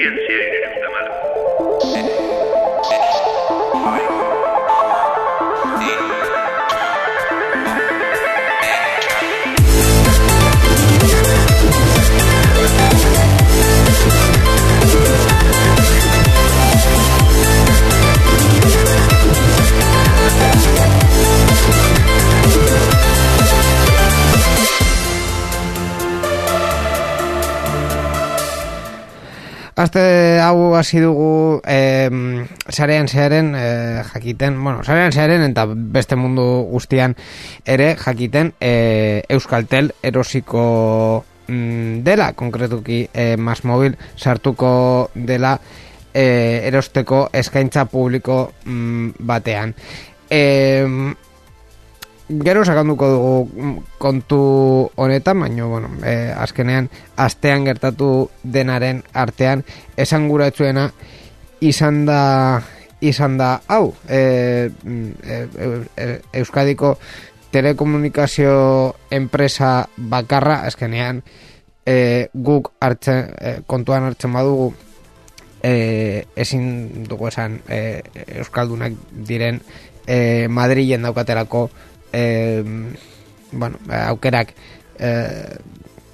sí, en serio. Aste hau hasi dugu eh, sarean zearen eh, jakiten, bueno, sarean zearen eta beste mundu guztian ere jakiten eh, Euskaltel erosiko mm, dela, konkretuki eh, Mas Mobil sartuko dela eh, erosteko eskaintza publiko mm, batean. Eh, Gero sakanduko dugu kontu honetan, baina, bueno, e, azkenean, astean gertatu denaren artean, esan gura etzuena, izan da, izan da, hau, e, e, e, Euskadiko telekomunikazio enpresa bakarra, azkenean, e, guk hartzen, kontuan hartzen badugu, e, ezin dugu esan e, Euskaldunak diren e, Madrilen daukaterako e, bueno, aukerak e,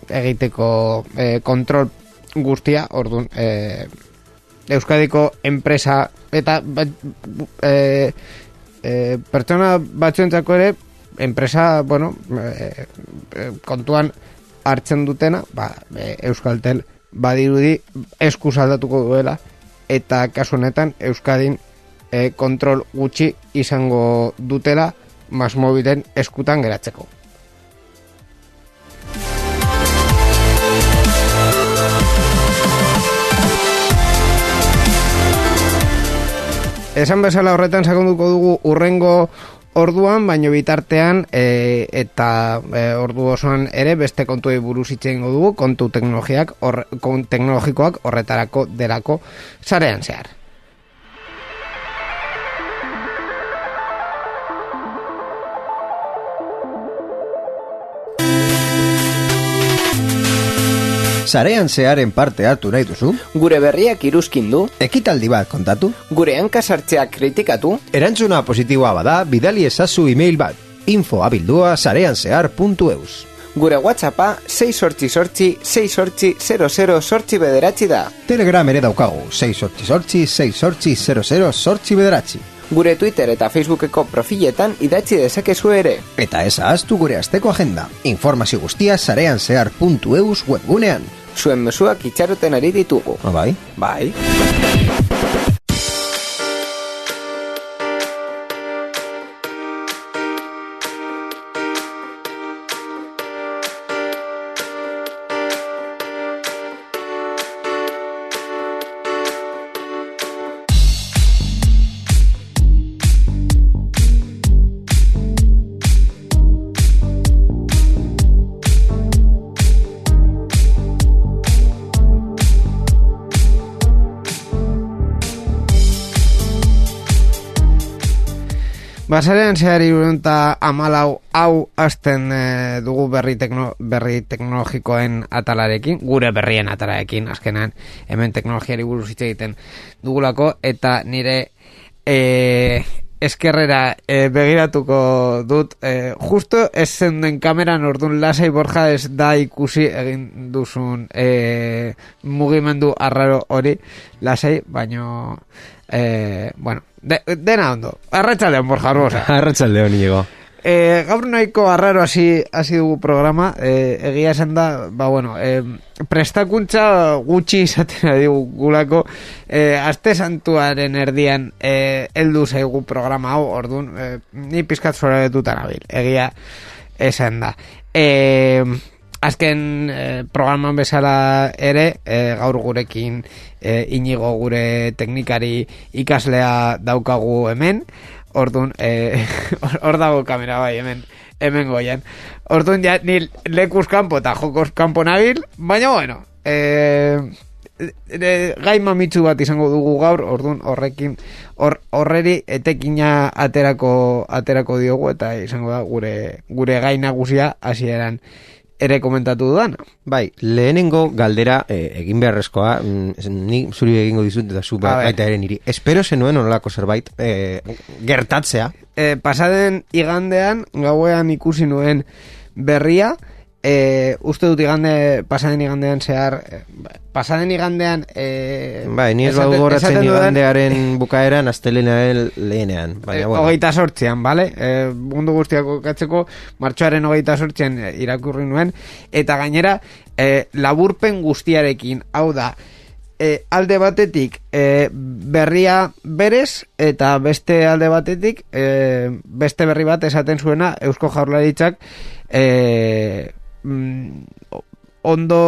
egiteko e, kontrol guztia, orduan e, Euskadiko enpresa eta e, e, pertsona batzuentzako ere enpresa, bueno, e, kontuan hartzen dutena, ba, e, Euskaltel badirudi eskus aldatuko duela eta kasu honetan Euskadin e, kontrol gutxi izango dutela Mas mobilen eskutan geratzeko. Esan bezala horretan sakonduko dugu urrengo orduan, baino bitartean e, eta e, ordu osoan ere beste kontuei buruz itxein dugu, kontu teknologiak, or, teknologikoak horretarako derako sarean zehar. Sarean zearen parte hartu nahi duzu? Gure berriak iruzkin du? Ekitaldi bat kontatu? Gure hankasartzeak kritikatu? Erantzuna positiboa bada, bidali ezazu e-mail bat. info abildua sareanzear.eus Gure whatsappa 6 sortzi sortzi 6 sortzi 00 sortzi bederatzi da. Telegram ere daukagu, 6 sortzi sortzi 6 sortzi 00 sortzi bederatzi. Gure Twitter eta Facebookeko profiletan idatzi dezakezu ere. Eta ez ahaztu gure asteko agenda. Informazio guztia sareanzear.eus webgunean. Zuen mesuak itxaroten ari ditugu. Ah, bai? Bai. Basarean zehar irunta amalau hau hasten e, dugu berri, tekno, berri teknologikoen atalarekin, gure berrien atalarekin, azkenan hemen teknologiari buruz hitz egiten dugulako, eta nire e, eskerrera e, begiratuko dut, e, justo ez zenden kameran orduan lasai borja ez da ikusi egin duzun e, mugimendu arraro hori lasai, baino e, bueno, de, dena ondo, arratxaldean borja arbosa. Arratxaldeon nigo. E, gaur nahiko arraro hasi hasi dugu programa, e, egia esan da, ba bueno, e, prestakuntza gutxi izaten adigu gulako, e, aste santuaren erdian e, heldu zaigu programa hau, orduan, e, ni pizkat zora betutan abil, egia esan da. E, azken e, programan bezala ere, e, gaur gurekin e, inigo gure teknikari ikaslea daukagu hemen, Orduan, eh, hor dago kamera bai, hemen, hemen goian. Orduan, ja, ni lekuz kanpo eta jokos kanpo nabil, baina bueno, eh, e, gai mamitzu bat izango dugu gaur, orduan horrekin, hor, horreri etekina aterako, aterako diogu, eta izango da gure, gure gai nagusia hasieran ere komentatu dudana. Bai, lehenengo galdera eh, egin beharrezkoa, mm, ni zuri egingo dizut eta zu baita ere niri. Espero zenuen onolako zerbait eh, gertatzea. E, pasaden igandean, gauean ikusi nuen berria, e, uste dut igande, pasaden igandean zehar, e, pasaden igandean... E, Bai, ni ez bau goratzen igandearen bukaeran astelenael lehenean. Baina, Eh, bueno. hogeita sortzean, bale? E, mundu guztiako katzeko martxoaren hogeita sortzean eh, irakurri nuen, eta gainera e, laburpen guztiarekin, hau da, e, alde batetik e, berria berez, eta beste alde batetik e, beste berri bat esaten zuena Eusko Jaurlaritzak e, mm, ondo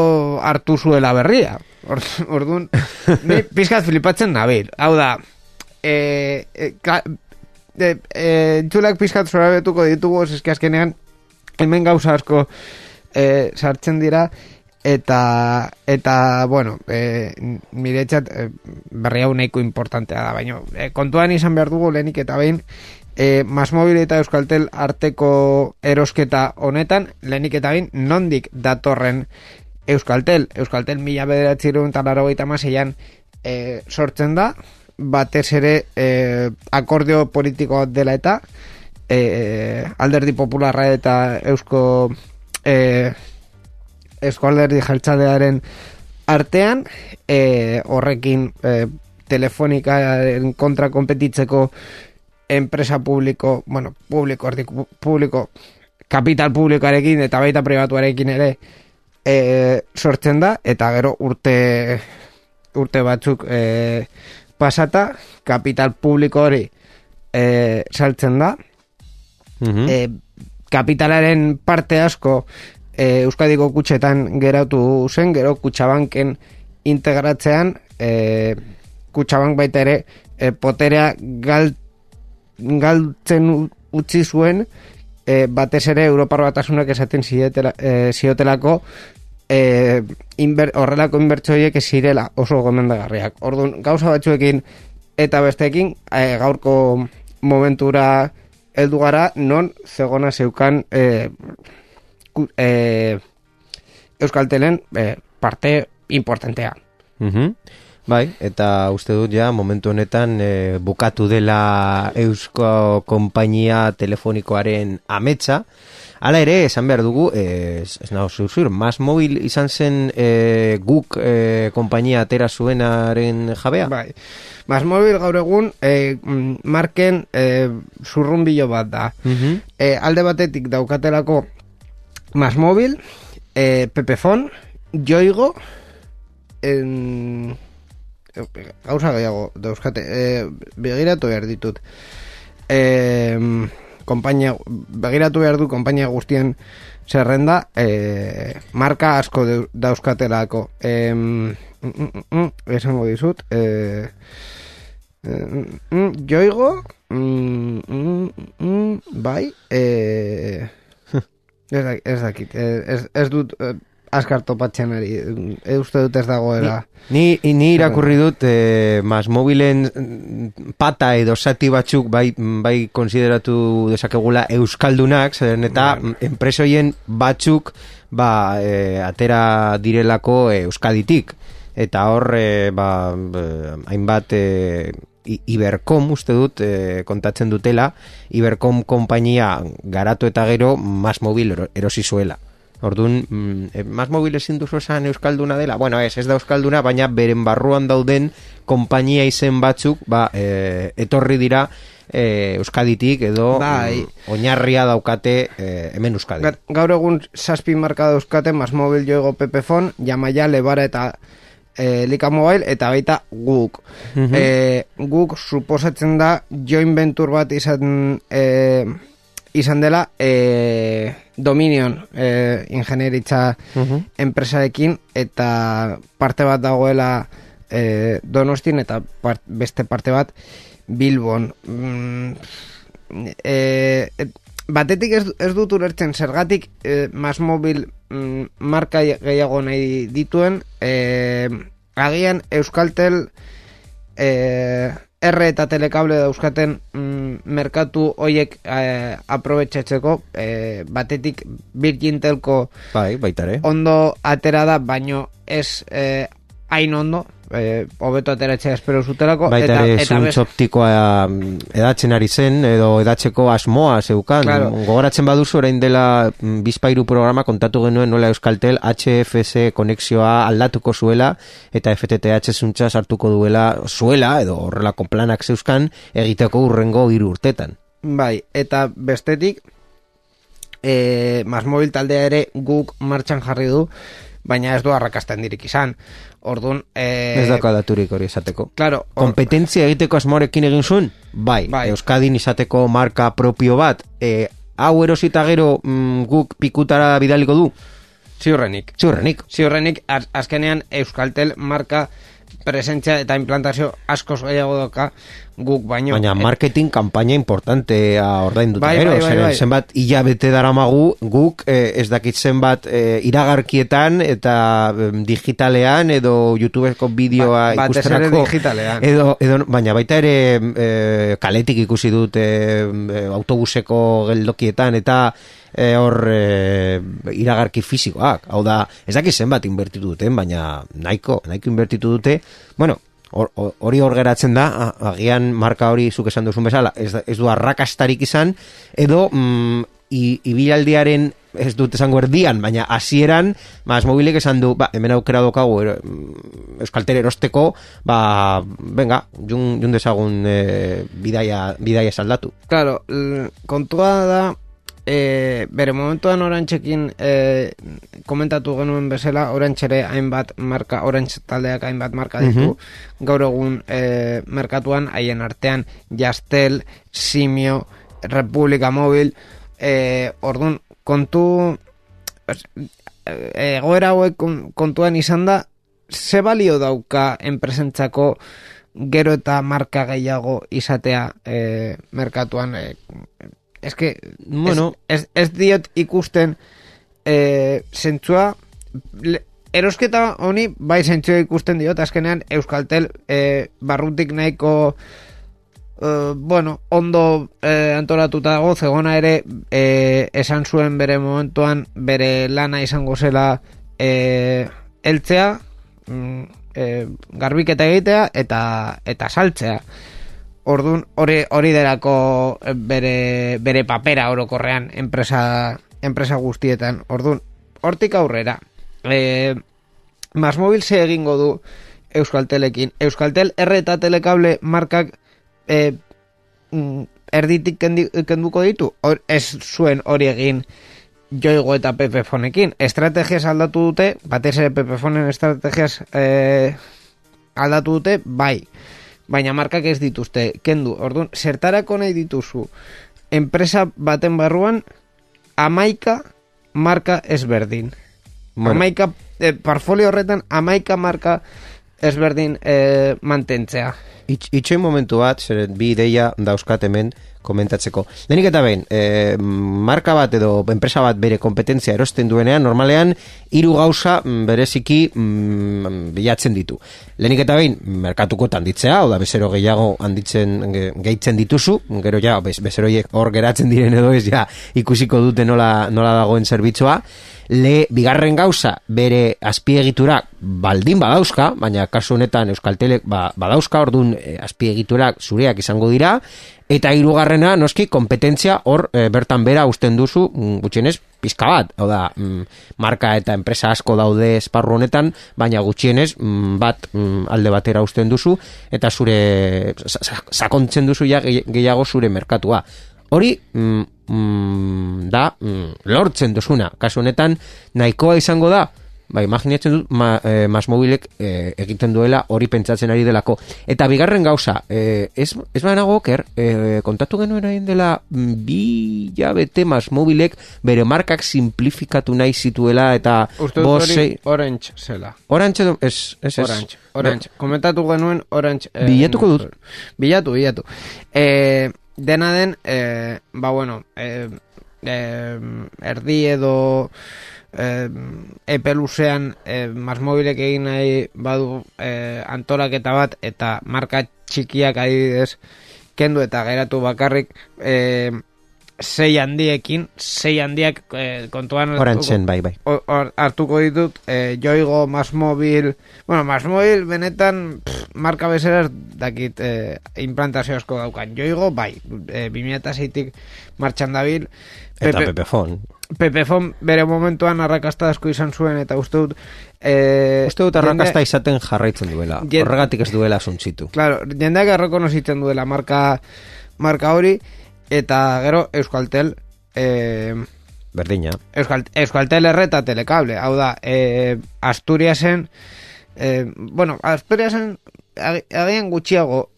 hartu zuela berria. Or, orduan, ni pizkat flipatzen nabil. Hau da, e, e, ka, e, e, txulak pizkat zora betuko ditugu, eske azkenean hemen gauza asko e, sartzen dira, eta, eta bueno, e, niretzat e, berri hau nahiko importantea da, baina e, kontuan izan behar dugu lehenik eta behin, e, Masmobil eta Euskaltel arteko erosketa honetan, lehenik eta behin, nondik datorren Euskaltel. Euskaltel mila bederatzerun eta laro maseian e, sortzen da, batez ere e, akordio politiko dela eta e, alderdi popularra eta eusko e, eusko alderdi jeltzalearen artean e, horrekin e, telefonikaren kontra konpetitzeko enpresa publiko, bueno, publiko, erdi publiko, kapital publikoarekin eta baita pribatuarekin ere e, sortzen da, eta gero urte urte batzuk e, pasata, kapital publiko hori e, saltzen da, Mhm. e, kapitalaren parte asko e, Euskadiko kutxetan geratu zen, gero kutxabanken integratzean e, kutxabank baita ere e, poterea gal, galtzen utzi zuen e, batez ere Europar batasunak esaten zietela, e, ziotelako e, inber, horrelako inbertsoiek ez zirela oso gomendagarriak. Orduan, gauza batzuekin eta besteekin e, gaurko momentura heldu gara non zegona zeukan e, e, Euskaltelen e, parte importantea. Mhm. Bai, eta uste dut ja momentu honetan e, bukatu dela Eusko Konpainia Telefonikoaren ametsa. Hala ere, esan behar dugu, e, ez nago zuzur, Mas Mobil izan zen e, guk e, konpainia atera zuenaren jabea? Bai. Masmobil gaur egun e, mm, marken e, zurrunbilo bat da. Mhm. E, alde batetik daukatelako Masmobil, e, Pepefon, Joigo, en, gauza gehiago dauzkate, e, begiratu behar ditut. E, kompainia, begiratu behar du kompainia guztien zerrenda, e, marka asko deu- dauzkatelako. E, mm, mm, mm, esango dizut, e, mm, mm, joigo, mm, mm, bai, e, ez dakit, e, ez, ez dut e, askar topatzen ari, e, uste dut ez dagoela. Ni, ni irakurri dut eh, mas mobilen mm, pata edo zati batzuk bai, bai konsideratu dezakegula euskaldunak, zeren eta Bai. enpresoien batzuk ba, eh, atera direlako eh, euskaditik. Eta hor, eh, ba, hainbat I- Ibercom uste dut eh, kontatzen dutela, Ibercom konpainia garatu eta gero mas mobil ero- erosi zuela. Orduan, mm, e, mas mobil ezin duzu esan euskalduna dela? Bueno, ez, ez da euskalduna, baina beren barruan dauden konpainia izen batzuk, ba, e, etorri dira e, euskaditik edo Bai. mm, oinarria daukate e, hemen euskadi. Ga- Gaur egun zazpi marka dauzkate, Masmobil joego Pepefon, Jamaia, Lebara eta e, Lika Mobile, eta baita guk. Mhm. e, guk suposatzen da joint venture bat izan e, izan dela e, Dominion e, ingenieritza Mhm. enpresarekin eta parte bat dagoela e, Donostin eta part, beste parte bat Bilbon. Mm, e, e, batetik ez, ez dut ulertzen zergatik e, Masmobil mm, marka gehiago nahi dituen e, agian Euskaltel e, R eta telekable dauzkaten mm, merkatu hoiek eh, aprobetxatzeko eh, batetik Virgin Telco Bai, baita ere. ondo atera da, baino ez eh, hain ondo, eh, hobeto ateratzea espero zutelako, Baita eta, ere eta best- optikoa mm, edatzen ari zen, edo edatzeko asmoa zeukan. Claro. Gogoratzen baduzu orain dela mm, bizpairu programa kontatu genuen nola Euskaltel HFS konexioa aldatuko zuela eta FTTH zuntza sartuko duela zuela, edo horrelako planak zeuzkan, egiteko urrengo hiru urtetan. Bai, eta bestetik, e, Masmobil taldea ere guk martxan jarri du, baina ez du arrakasten dirik izan. Orduan, e, Ez dauka daturik hori esateko. Claro, or- Kompetentzia egiteko asmorekin egin zuen? Bai. Bai. Euskadin izateko marka propio bat, e, hau erosita gero mm, guk pikutara bidaliko du? ziurrenik. Ziurrenik. Ziurrenik, az, azkenean Euskaltel marka presentzia eta implantazio askoz gehiago doka guk baino. Baina Et- marketing kampaina importantea ordainduta Bai, gero, bai, bai, bai. zenbat hilabete daramagu guk eh, ez dakit zenbat eh, iragarkietan eta digitalean edo YouTubeko bideoa Ba- ikusterako edo, edo baina baita ere eh, kaletik ikusi dut eh, eh, autobuseko geldokietan eta eh, hor eh, iragarki fisikoak. Hau da, ez dakit zenbat inbertitu duten, baina nahiko, nahiko inbertitu dute. Bueno, hor- hor- hori hor geratzen da, agian marka hori zuk esan duzun bezala, ez, ez du arrakastarik izan, edo mm, i- ibilaldiaren ez dut esango erdian, baina hasieran mas mobilek esan du, ba, hemen aukera dokagu ero, mm, Euskaltel erosteko, ba, venga, jun, jun dezagun e, bidaia, bidaia saldatu. Claro, kontua da e, bere momentuan orantxekin e, komentatu genuen bezala orantxere hainbat marka, orantx taldeak hainbat marka ditu. Gaur egun e, merkatuan haien artean Jastel, Simio, República Móvil e, orduan kontu egoera hauek kon- kontuan izan da ze balio dauka enpresentzako gero eta marka gehiago izatea e, merkatuan e, es que Bueno. ez, ez, ez diot ikusten e, zentzua le- erosketa honi bai zentzua ikusten diot. Azkenean Euskaltel e, barrutik nahiko e, bueno, ondo e, antolatuta dago, zegona ere e, esan zuen bere momentuan bere lana izango zela e, eltzea mm, e, garbiketa egitea eta eta saltzea Ordun hori hori derako bere, bere papera orokorrean enpresa enpresa guztietan. Ordun hortik aurrera. E, Masmobil ze egingo du Euskaltelekin. Euskaltel R eta Telekable markak e, mm, erditik kenduko ditu. Hor, ez zuen hori egin joigo eta pepefonekin. Estrategias aldatu dute, batez ere pepefonen estrategias e, aldatu dute, bai. Baina markak ez dituzte, kendu. Orduan, zertarako nahi dituzu enpresa baten barruan amaika marka ezberdin. Bueno. Amaika, eh, portfolio horretan amaika marka ezberdin eh, mantentzea. Itx, itxoin momentu bat, zeren bi ideia dauzkat hemen komentatzeko. Lehenik eta behin, e, marka bat edo enpresa bat bere kompetentzia erosten duenean, normalean, hiru gauza mm, bereziki mm, bilatzen ditu. Lehenik eta behin, merkatuko handitzea, oda bezero gehiago handitzen ge- gehitzen dituzu, gero ja, bez, bezeroiek hor geratzen diren edo ez, ja, ikusiko dute nola, nola dagoen zerbitzua, le bigarren gauza bere azpiegiturak baldin badauzka, baina kasu honetan Euskaltelek ba, badauzka ordun e, azpiegiturak zureak izango dira eta hirugarrena noski kompetentzia hor e, bertan bera usten duzu mm, gutxienez pizka bat, hau da mm, marka eta enpresa asko daude esparru honetan, baina gutxienez mm, bat mm, alde batera usten duzu eta zure sa- sa- sakontzen duzu ja gehi- gehiago zure merkatua. Hori mm, mm, da mm, lortzen duzuna. Kasu honetan nahikoa izango da. Ba, imaginatzen dut ma, e, Masmobilek e, egiten duela hori pentsatzen ari delako. Eta bigarren gauza, e, ez, ez banago oker, e, kontatu genuen hain dela mm, bi jabete Masmobilek bere markak simplifikatu nahi zituela eta Uste dut. Orange zela. Orantxe, du- ez, ez, ez. Orange, Orange. Komentatu genuen Orange. eh, Bilatuko dut. Bilatu, bilatu. Eh, dena den, eh, ba bueno, eh, eh, erdi edo eh, epe luzean eh, masmobilek egin nahi badu eh, antolaketa bat eta marka txikiak adibidez kendu eta geratu bakarrik eh, sei handiekin, sei handiak eh, kontuan Orantzen, bai, bai. o- or- hartuko ditut eh, joigo, masmobil bueno, masmobil benetan pff, marka bezeraz dakit eh, implantazio asko daukan joigo, bai, eh, 2006tik martxan dabil Eta Pepe- Pepefon. Pepefon bere momentuan arrakasta asko izan zuen eta uste dut eh, Uste dut arrakasta izaten jarraitzen duela. Jen- Horregatik ez duela suntzitu. Claro, jendeak errekonozitzen duela marka, marka hori eta gero Euskaltel eh, Berdina. Euskal, Euskaltel erre eta telekable. Hau da, e, Asturiasen, e, bueno, Asturiasen ag- agian gutxiago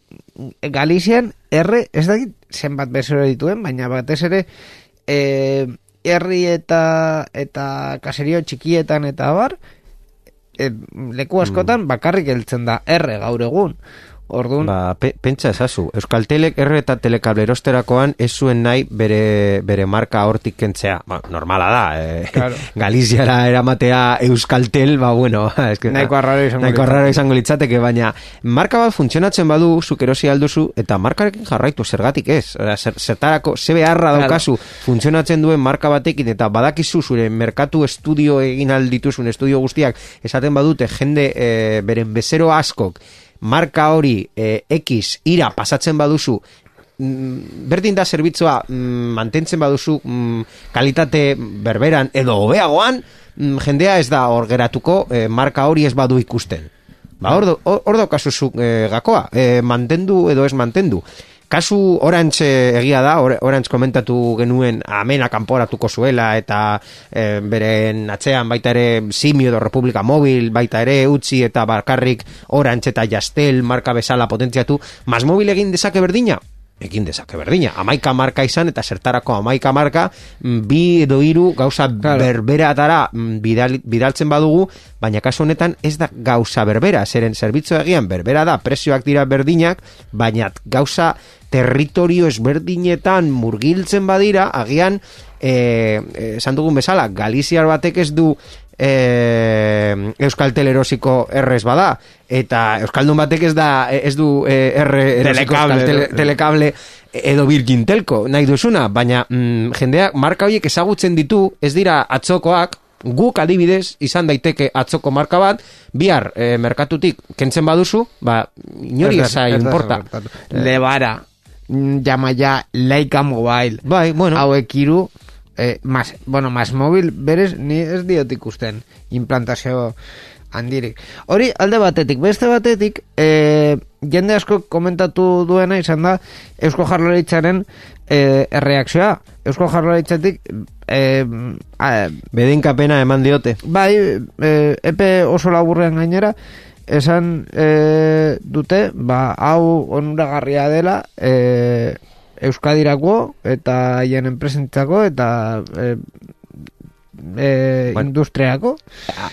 Galizian erre, ez dakit zenbat bezero dituen, baina batez ere e, herri eta eta kaserio txikietan eta bar e, leku askotan bakarrik heltzen da erre gaur egun. Orduan, Ba, pe, pentsa ezazu. Euskaltelek erre eta telekable erosterakoan ez zuen nahi bere, bere marka hortik kentzea. Ba, normala da. Eh, Claro. Galiziara eramatea Euskaltel, ba, bueno. Es que, Nahiko arraro izango nahiko arraro izango litzateke, baina marka bat funtzionatzen badu, zuk erosi alduzu, eta markarekin jarraitu, zergatik ez. Zer, zertarako, ze beharra Claro. daukazu funtzionatzen duen marka batekin, eta badakizu zure merkatu estudio egin aldituzun estudio guztiak, esaten badute jende eh, beren bezero askok, marka hori eh, X ira pasatzen baduzu mm, berdin da zerbitzua mm, mantentzen baduzu mm, kalitate berberan edo hobeagoan jendea ez da hor geratuko eh, marka hori ez badu ikusten. Ba hor, hor daukazu zu eh, gakoa eh, mantendu edo ez mantendu Kasu Orange eh, egia da, Or- Orange komentatu genuen amena kanporatuko zuela eta eh, beren atzean baita ere Simio edo Republika Mobil baita ere utzi eta bakarrik Orange eta Jastel marka bezala potentziatu, mas mobil egin dezake berdina? Egin dezake berdina. Amaika marka izan eta zertarako amaika marka mm, bi edo hiru gauza Claro. berberatara mm, bidal, bidaltzen badugu, baina kasu honetan ez da gauza berbera, zeren zerbitzu egian berbera da, prezioak dira berdinak, baina gauza territorio ezberdinetan murgiltzen badira, agian eh, eh, esan dugun bezala, Galiziar batek ez du eh, Euskaltel erosiko errez bada. Eta Euskaldun batek ez da ez du eh, erre erosiko Telekable, edo- telekable edo Virgin Telco nahi duzuna, baina mm, jendeak marka horiek ezagutzen ditu, ez dira atzokoak, guk adibidez izan daiteke atzoko marka bat, bihar eh, merkatutik kentzen baduzu, ba, inori eza importa. Lebara, mm, Yamaya, Leica Mobile, Bai, bueno, hauek hiru eh, mas, bueno, mas mobil berez ni ez diot ikusten implantazio handirik. Hori alde batetik, beste batetik eh, jende asko komentatu duena izan da Eusko Jarlaritzaren eh, erreakzioa. Eusko Jarlaritzatik eh, a, bedenkapena eman diote. Bai, e, epe oso laburrean gainera, esan e, dute, ba, hau onuragarria dela e, Euskadirako eta haien enpresentzako eta e, e, Bueno. industriako.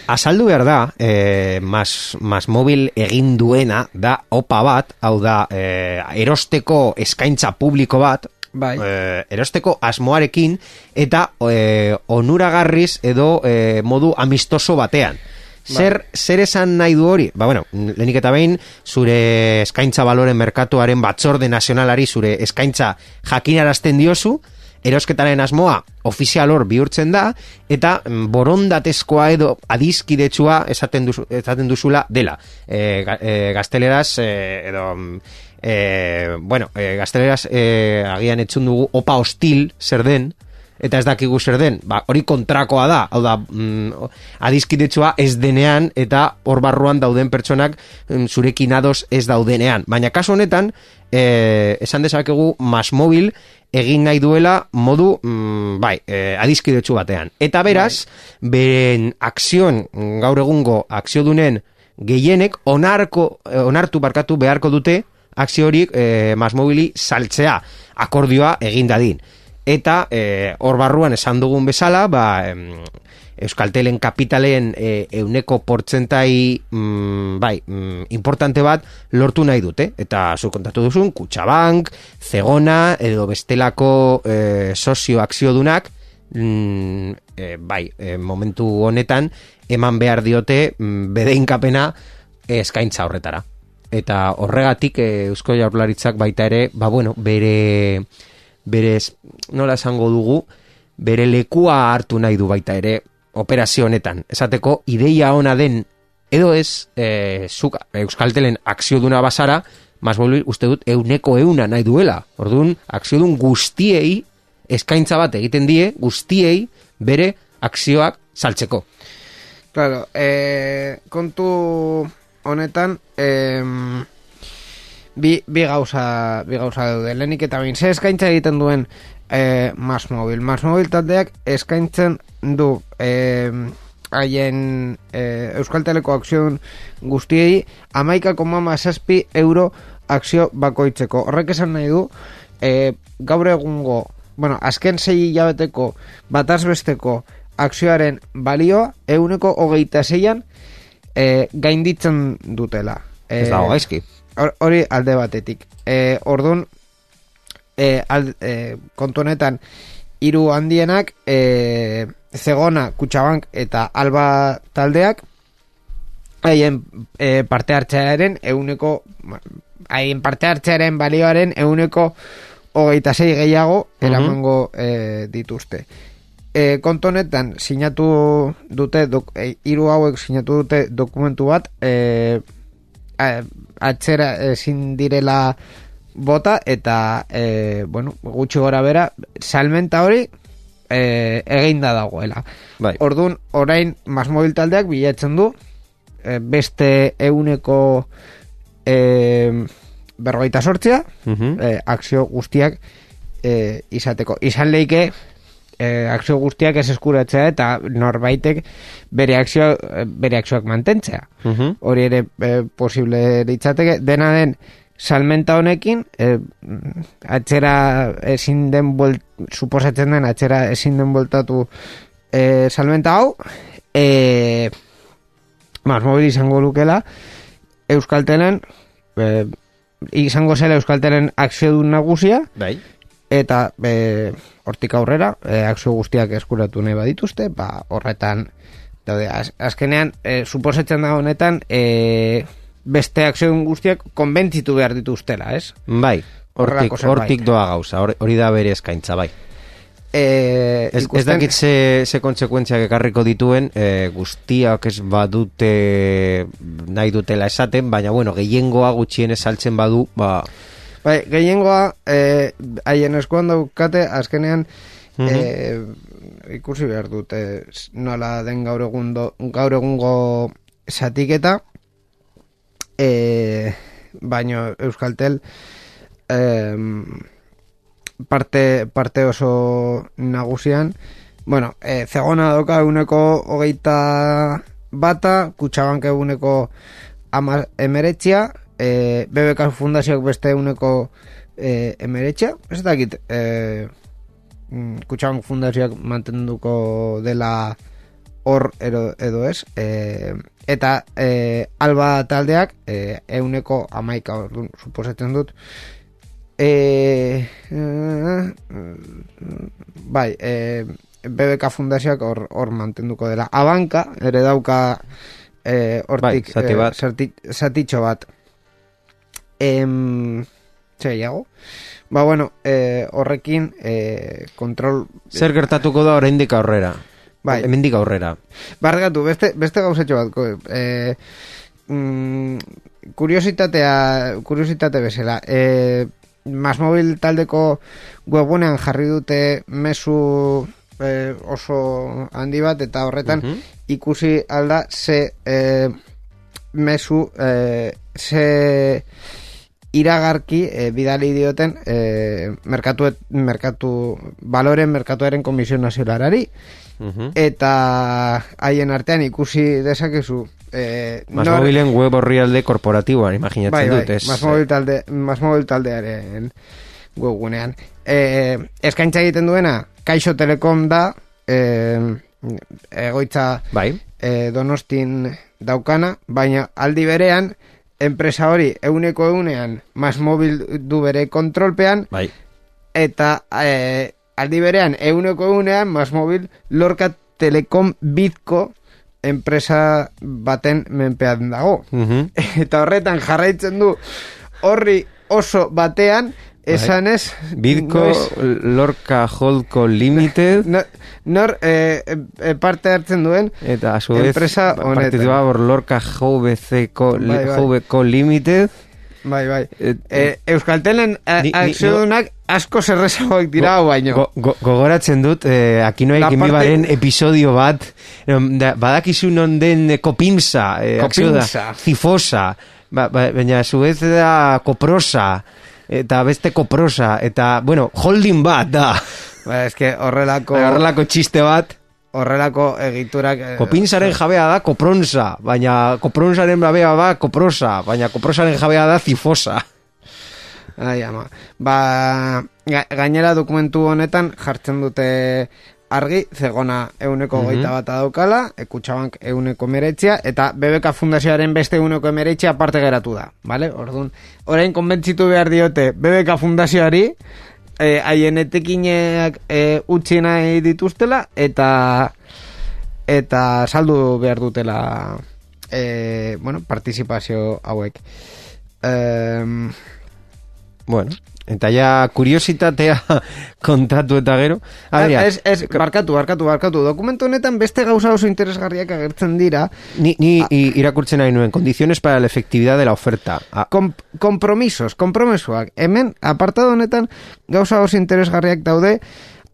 Azaldu behar da, eh, mas, mas mobil egin duena da opa bat, hau da, eh, erosteko eskaintza publiko bat, Bai. eh, erosteko asmoarekin, eta eh, onuragarriz edo eh, modu amistoso batean. Zer, zer esan nahi du hori? Ba, bueno, lehenik eta behin, zure eskaintza baloren merkatuaren batzorde nazionalari zure eskaintza jakinarazten diozu, erosketaren asmoa ofizial hor bihurtzen da, eta mm, borondatezkoa edo adizkidetsua esaten, duzu, esaten duzula dela. E, e, gazteleraz, e, edo, mm, e, bueno, e, gazteleraz e, agian etxun dugu opa hostil zer den, eta ez dakigu zer den, ba, hori kontrakoa da, hau da, mm, adizkidetsua ez denean, eta hor barruan dauden pertsonak mm, zurekin ados ez daudenean. Baina kasu honetan, eh, esan dezakegu mas mobil egin nahi duela modu, mm, bai, eh, adizkidetsu batean. Eta beraz, beren akzion, gaur egungo akziodunen gehienek onarko, eh, onartu barkatu beharko dute akzio horiek eh, mas mobili saltzea akordioa egin dadin. Eta eh, hor barruan esan dugun bezala, ba, em, Euskaltelen kapitalen e, euneko portzentai mm, bai, mm, importante bat lortu nahi dute. Eta zu kontatu duzun, Kutxabank, Zegona, edo bestelako e, sozio akziodunak mm, e, bai, e, momentu honetan eman behar diote mm, bedeinkapena eskaintza horretara. Eta horregatik e, Eusko Jaurlaritzak baita ere, ba bueno, bere berez, nola esango dugu, bere lekua hartu nahi du baita ere operazio honetan. Esateko, ideia ona den, edo ez, e, zuk Euskaltelen akzio duna basara, Masmobil uste dut euneko euna nahi duela. Orduan, akzio dun guztiei eskaintza bat egiten die, guztiei bere akzioak saltzeko. Claro, eh, kontu honetan, eh, bi, bi gauza, bi gauza daude. Lehenik eta bain, ze eskaintza egiten duen eh, Mas Mobil. Mas Mobil taldeak eskaintzen du eh, haien eh, Euskalteleko akzion guztiei amaika koma zazpi euro akzio bakoitzeko. Horrek esan nahi du, eh, gaur egungo, bueno, azken sei hilabeteko batazbesteko akzioaren balioa euneko hogeita zeian eh, gainditzen dutela. Ez dago gaizki. Hor- Hori alde batetik. E, ordun e, al, e, kontu honetan hiru handienak e, Zegona, Kutxabank eta Alba taldeak haien e, parte hartzearen euneko haien parte hartzearen balioaren euneko hogeita sei gehiago eramango e, dituzte. E, kontu honetan sinatu dute e, hiru hauek sinatu dute dokumentu bat e, a- atzera ezin direla bota eta e, bueno, gutxi gora bera salmenta hori e, eginda dagoela. Bai. Ordun orain Masmobil taldeak bilatzen du e, beste euneko e, berrogeita sortzea Mhm. e, akzio guztiak e, izateko. Izan leike e, akzio guztiak ez eskuratzea eta norbaitek bere akzio, bere akzioak mantentzea. Mhm. Hori ere e, posible litzateke. Dena den salmenta honekin e, atzera ezin den buelt, suposatzen den atzera ezin den voltatu e, salmenta hau e, Mas mobil izango lukela Euskaltelen e, izango zela Euskaltelen akziodun nagusia Bai. eta e, hortik aurrera e, akzio guztiak eskuratu nahi badituzte ba, horretan daude, az, azkenean e, suposatzen da honetan e, beste akzio guztiak konbentzitu behar dituztela, ez? Bai. Hortik, hortik doa gauza, hor- hori da bere eskaintza, bai. E, Ez, ez ikusten- dakit ze, ze kontsekuentziak ekarriko dituen, e, guztiak ez badute nahi dutela esaten, baina bueno, gehiengoa gutxien saltzen badu, ba, Bai, gehiengoa eh, haien eskuan daukate azkenean Mhm. eh, ikusi behar dute nola den gaur egundo, gaur egungo satiketa eh, baino Euskaltel eh, parte, parte oso nagusian bueno, eh, zegona doka eguneko hogeita bata, kutsabank eguneko ama emeretxia, eh, BBK fundazioak beste eguneko eh, emeretxia, ez dakit eh, mm, kutsabank fundazioak mantenduko dela hor edo, edo ez. Eh, eta eh, alba taldeak eh, euneko amaika orduan, suposatzen dut. Eh, eh, bai eh, BBK fundazioak hor, hor mantenduko dela. Abanka ere dauka eh, hortik Bai, zati bat. eh, zati, zatitxo bat em, gehiago ba bueno eh, horrekin eh, kontrol zer gertatuko da oraindik aurrera. Bai. Hemendik aurrera. Bargatu, beste, beste gauzetxo bat. E, mm, kuriositatea, kuriositate bezala. E, Masmobil taldeko webunean jarri dute mezu e, oso handi bat eta horretan Mhm. ikusi alda ze e, mezu e, ze iragarki e, bidali dioten e, merkatu, merkatu baloren merkatuaren komisio nazionalari Mhm. eta haien artean ikusi dezakezu eh, Mas nor- mobilen web orrialde korporatiboan, imaginatzen bai, bai, dut, ez? Mas mobil talde, mas mobil taldearen webgunean. Eh, eskaintza egiten duena, Kaixo Telekom da, eh, egoitza Bai, eh, donostin daukana, baina aldi berean, enpresa hori euneko eunean mas mobil du bere kontrolpean, bai. eta eh, aldi berean euneko eunean mas mobil lorkat, Telekom Bizko enpresa baten menpean dago. Mhm. Eta horretan jarraitzen du horri oso batean esanez Bidko noiz- Lorca Holdco Limited. No- nor eh, eh, parte hartzen duen eta a su vez participa por Lorca JVCco Bai, bai. JVCo Limited. Bai, bai. Eh, Eh, Euskaltelen a- ni- ni- akziodunak asko zerrezagoak dira hau baino. Go, go, gogoratzen dut, eh, Akinoa Ikimibaren parte- episodio bat, da, badakizu non den eh, kopinsa, eh, akzio da, zifosa, ba, ba, baina zu ez da koprosa, eta beste koprosa, eta, bueno, holding bat da, Ba, eske horrelako horrelako txiste bat, horrelako egiturak eh, kopinsaren jabea da kopronsa, baina kopronsaren jabea da koprosa, baina koprosaren jabea da zifosa. Ai, ama. Ba, ga, gainera dokumentu honetan jartzen dute argi, zegona euneko Mhm. goita bat daukala, ekutsabank euneko meretzia, eta BBK Fundazioaren beste euneko meretzia aparte geratu da, vale? Orduan, orain konbentzitu behar diote BBK Fundazioari, eh, haien etekineak eh, utzi nahi dituztela, eta eta saldu behar dutela eh, bueno, participazio hauek. Ehm, Bueno, eta ja kuriositatea kontatu eta gero. A ber, ja, Ez, ez, barkatu, barkatu, barkatu. Dokumentu honetan beste gauza oso interesgarriak agertzen dira. Ni, ni i- irakurtzen nahi nuen, condiciones para la efectividad de la oferta. Ah, Kom kompromisos, kompromesuak. Hemen, apartado honetan, gauza oso interesgarriak daude,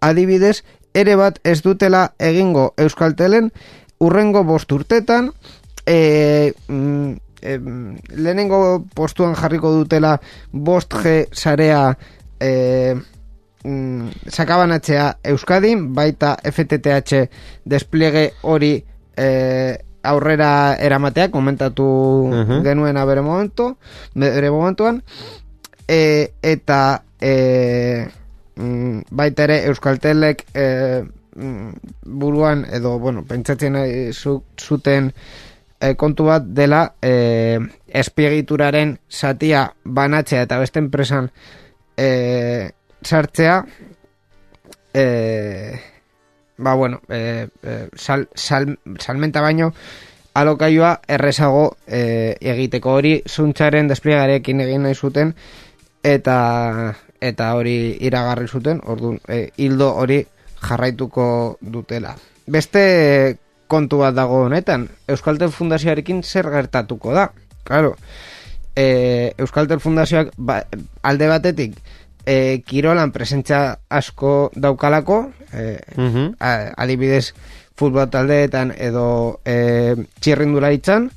adibidez, ere bat ez dutela egingo Euskaltelen, urrengo bost urtetan, e, mm, em, lehenengo postuan jarriko dutela bost G sarea e, mm, sakabanatzea Euskadin, baita FTTH despliege hori e, aurrera eramatea, komentatu Mhm. genuena bere momentu, bere momentuan, e, eta e, mm, baita ere Euskaltelek e, buruan edo, bueno, pentsatzen zuten e, kontu bat dela e, espiegituraren satia banatzea eta beste enpresan e, sartzea e, ba bueno e, sal, sal, salmenta baino alokaioa errezago e, egiteko. Hori zuntzaren despliegarekin egin nahi zuten eta eta hori iragarri zuten. Orduan e, hildo hori jarraituko dutela. Beste kontu bat dago honetan Euskaltel Fundazioarekin zer gertatuko da claro e, Euskaltel Fundazioak ba, alde batetik e, kirolan presentza asko daukalako e, mhm. a- adibidez futbol taldeetan edo e, txirrindularitzan